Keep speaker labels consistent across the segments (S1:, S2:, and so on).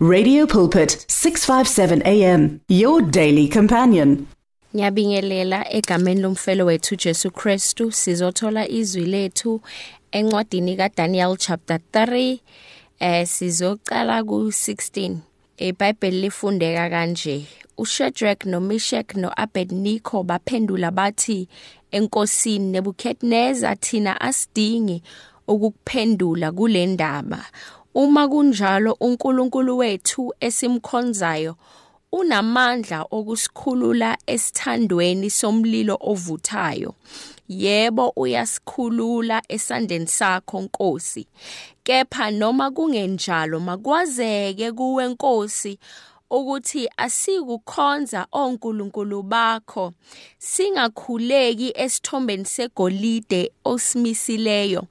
S1: Radio Pulpit 657 AM your daily companion.
S2: Ngiyabingelela egameni lomfelo wethu Jesu Christu. Sizothola izwi lethu encwadini kaDaniel chapter 3 eh sizocala ku16 eBhayibheli lifundeka kanje uShadrach noMeshach noAbednego baphendula bathi enkosini Nebuchadnezzar thina asidingi ukukuphendula kule ndaba. Uma kunjalo uNkulunkulu wethu esimkhonzayo unamandla okusikhulula esithandweni somlilo ovuthayo. Yebo uyasikhulula esandleni sakho Nkosi. Kepha noma kungenjalo makwazeke kuwe Nkosi ukuthi asikukhonza onkulunkulu bakho singakhuleki esithombeni segolide osimisileyo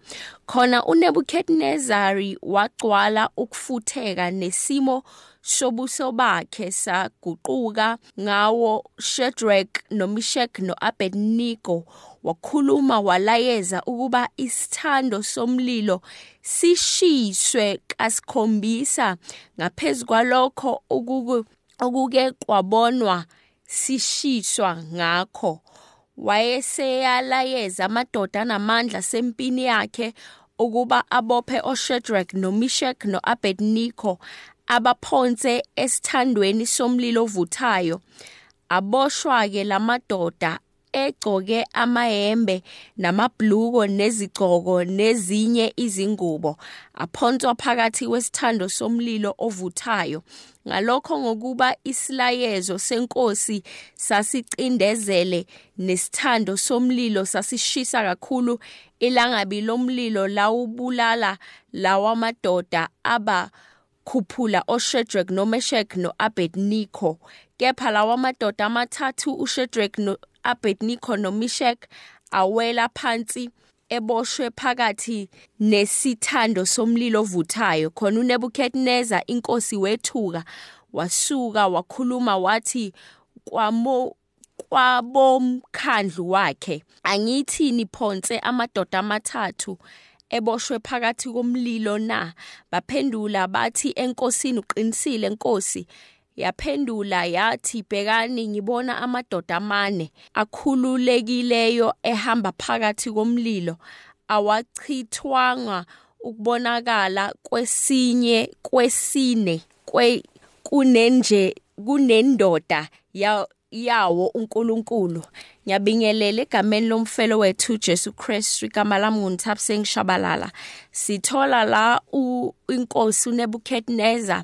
S2: khona uNebukadnezari wagcwala ukufutheka nesimo sobuso bakhe saguquka ngawo Shadrach noMeshach noAbednego. Wakhuluma walayeza ukuba isithando somlilo sishiswe kasikhombisa. Ngaphezkwalokho okuke kwabonwa sishiswa ngakho. Wayeseyalayeza amadoda anamandla sempini yakhe ukuba abophe oShadrach noMeshach noAbednego abaphonse esithandweni somlilo ovuthayo. Aboshwa ke lamadoda egcoke amahembe namabhluko nezigcoko nezinye izingubo. Aphonswa phakathi kwesithando somlilo ovuthayo. Ngalokho ngokuba isilayezo senkosi sasicindezele nesithando somlilo sasishisa kakhulu ilangabi lomlilo lawubulala lawa madoda aba khuphula oShadrach noMeshach noAbednego. Kepha lawa madoda amathathu uShadrach noAbednego noMeshach awela phansi eboshwe phakathi nesithando somlilo ovuthayo. Khona uNebukadnezar inkosi wethuka wasuka wakhuluma wathi kwamo kwabomkhandlu wakhe angithi niphonse amadoda amathathu eboshwe phakathi komlilo na? Baphendula bathi enkosini uqinisile nkosi. Yaphendula yathi bhekani ngibona amadoda amane akhululekileyo ehamba phakathi komlilo awachithwanga ukubonakala kwesinye kwesine kwe kunenje kunendoda ya yawo uNkulunkulu. Ngiyabingelela egameni lomfelo wethu Jesu Christ igama lami nguNthapse ngishabalala sithola la inkosi uNebukadnezar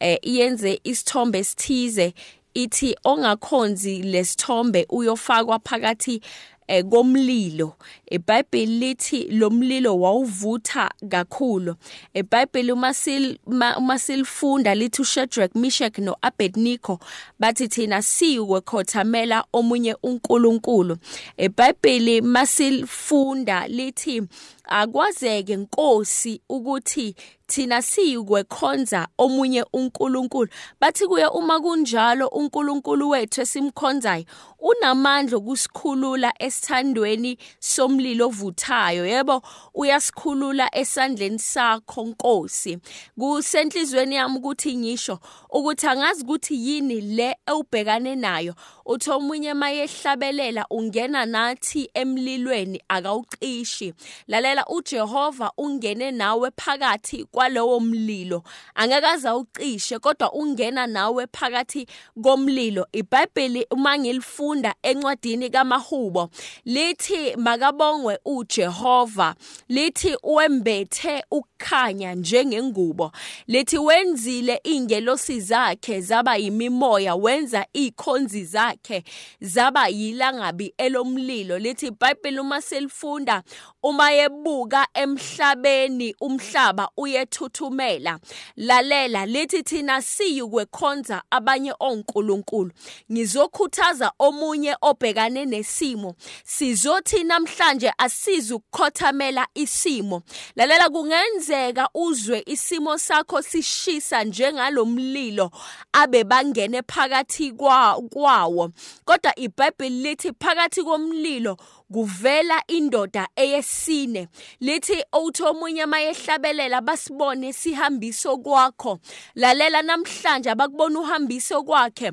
S2: eh iyenze isithombe esithize ithi ongakhonzi lesithombe uyofakwa phakathi eh komlilo. eBhayibheli lithi lo mlilo wawuvutha kakhulu. eBhayibheli uma sil uma silifunda lithi uShadrach Meshach noAbednego bathi thina siwe khothamela omunye uNkulunkulu. eBhayibheli masilifunda lithi akwazeke inkosi ukuthi thina siyikwekhonza omunye uNkulunkulu. Bathi kuye uma kunjalo uNkulunkulu wethu esimkhonzayo unamandla okusikhulula esithandweni somlilo ovuthayo. Yebo uyasikhulula esandleni sakho Nkosi. Kusenhlizweni yami ukuthi ngisho ukuthi angazi ukuthi yini le ewubhekane nayo. Uthi omunye mayehlabelela ungena nathi emlilweni akawuqishi. Lalela uJehova ungene nawe phakathi kwalowo mlilo. Angekaze awucishe kodwa ungena nawe phakathi komlilo. iBhayibheli uma ngilifunda encwadini kaMahubo lithi makabongwe uJehova. Lithi wembethe ukukhanya njengengubo. Lithi wenzile ingelosi zakhe zaba yimimoya wenza ikhonzi zakhe zaba yilangabi elomlilo. Lithi iBhayibheli uma selifunda uma yebuka emhlabeni umhlaba uyethuthumela lalela lithi thina siyukwekhonza abanye onkulunkulu. Ngizokhuthaza omunye obhekane nesimo. Sizothi namhlanje asizukukhothamela isimo. Lalela kungenzeka uzwe isimo sakho sishisa njengalomlilo abe bangene phakathi kwawo. Kodwa iBhayibheli lithi phakathi komlilo kuvela indoda eyesine. Lithi uthomunye mayehlabelela basibone sihambiso kwakho. Lalela namhlanje abakubona uhambiso kwakhe.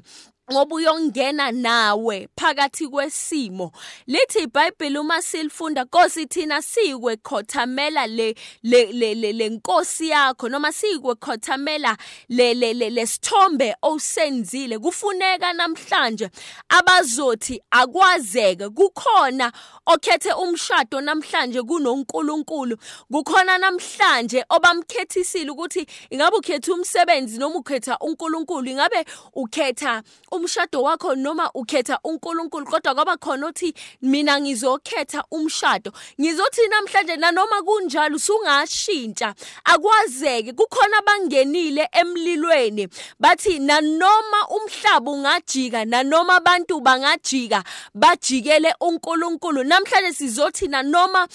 S2: Ngoba uyongena nawe phakathi kwesimo. Lithi iBhayibheli uma silifunda Nkosi thina sikwe khothamela le le le lenkosi yakho noma sikwe khothamela le lesithombe osenzile. Kufuneka namhlanje abazothi akwazeke kukhona okhethe umshado namhlanje kunoNkulunkulu. Kukhona namhlanje obamkhethisile ukuthi ingabe ukhetha umsebenzi noma ukhetha uNkulunkulu ingabe ukhetha umshado wakho noma ukhetha uNkulunkulu kodwa kwaba khona uthi mina ngizokhetha umshado. Ngizothi namhlanje nanoma kunjalo usungashintsha akwazeke kukhona abangenile emlilweni. Bathi nanoma umhlaba ungajika nanoma abantu bangajika bajikele uNkulunkulu. Namhlanje sizothi nanoma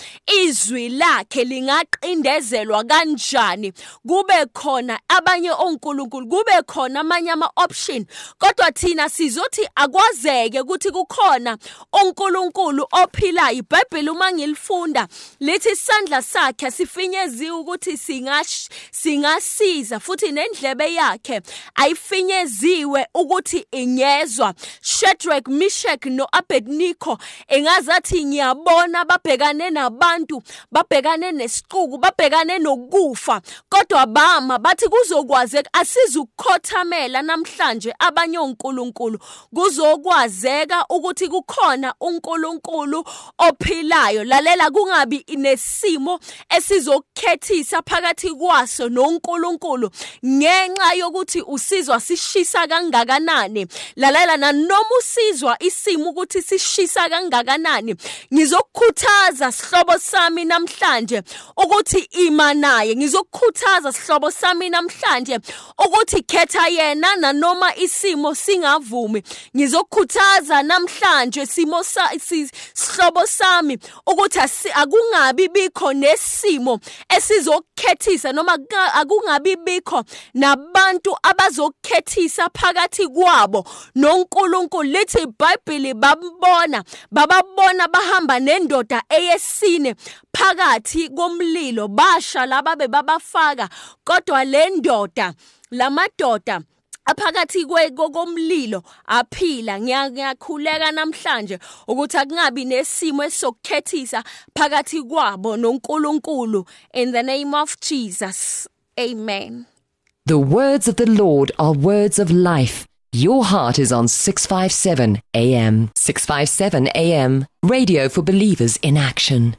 S2: izwi lakhe lingaqindezelwa kanjani kube khona abanye onkulunkulu kube khona amanye ama option kodwa thina sizothi akwazeke ukuthi kukhona onkulunkulu ophilayo. iBhayibheli uma ngilifunda lithi isandla sakhe sifinyeziwe ukuthi singash singasiza futhi nendlebe yakhe ayifinyeziwe ukuthi ingezwa Shadrach Meshach noAbednego engazathi ngiyabona babhekane nabantu babhekane nesiquku babhekane nokufa kodwa bama bathi kuzokwazeka asizukukhothamela namhlanje abanye onkulunkulu kuzokwazeka ukuthi kukhona uNkulunkulu ophilayo. Lalela kungabi nesimo esizokukhethisa phakathi kwaso noNkulunkulu ngenxa yokuthi usizwa sishisa kangakanani. Lalela nanoma usizwa isimo ukuthi sishisa kangakanani ngizokukhuthaza sihlobo sami namhlanje ukuthi ima naye. Ngizokukhuthaza sihlobo sami namhlanje ukuthi khetha yena nanoma isimo singavumi ngizokukhuthaza namhlanje simo sihlobo sami ukuthi akungabi bikho nesimo esizokukhethisa noma akungabi bikho nabantu abazokukhethisa phakathi kwabo. noNkulunkulu lithi iBhayibheli babona bababona bahamba nendoda eyesine phakathi komlilo basha laba bebabafaka. Kodwa le ndoda lamadoda aphakathi komlilo aphila. Ngiyakhuleka namhlanje ukuthi akungabi nesimo esizokukhethisa phakathi kwabo noNkulunkulu. In the name of Jesus amen.
S3: The words of the Lord are words of life. Your heart is on 657 AM 657 AM radio for believers in action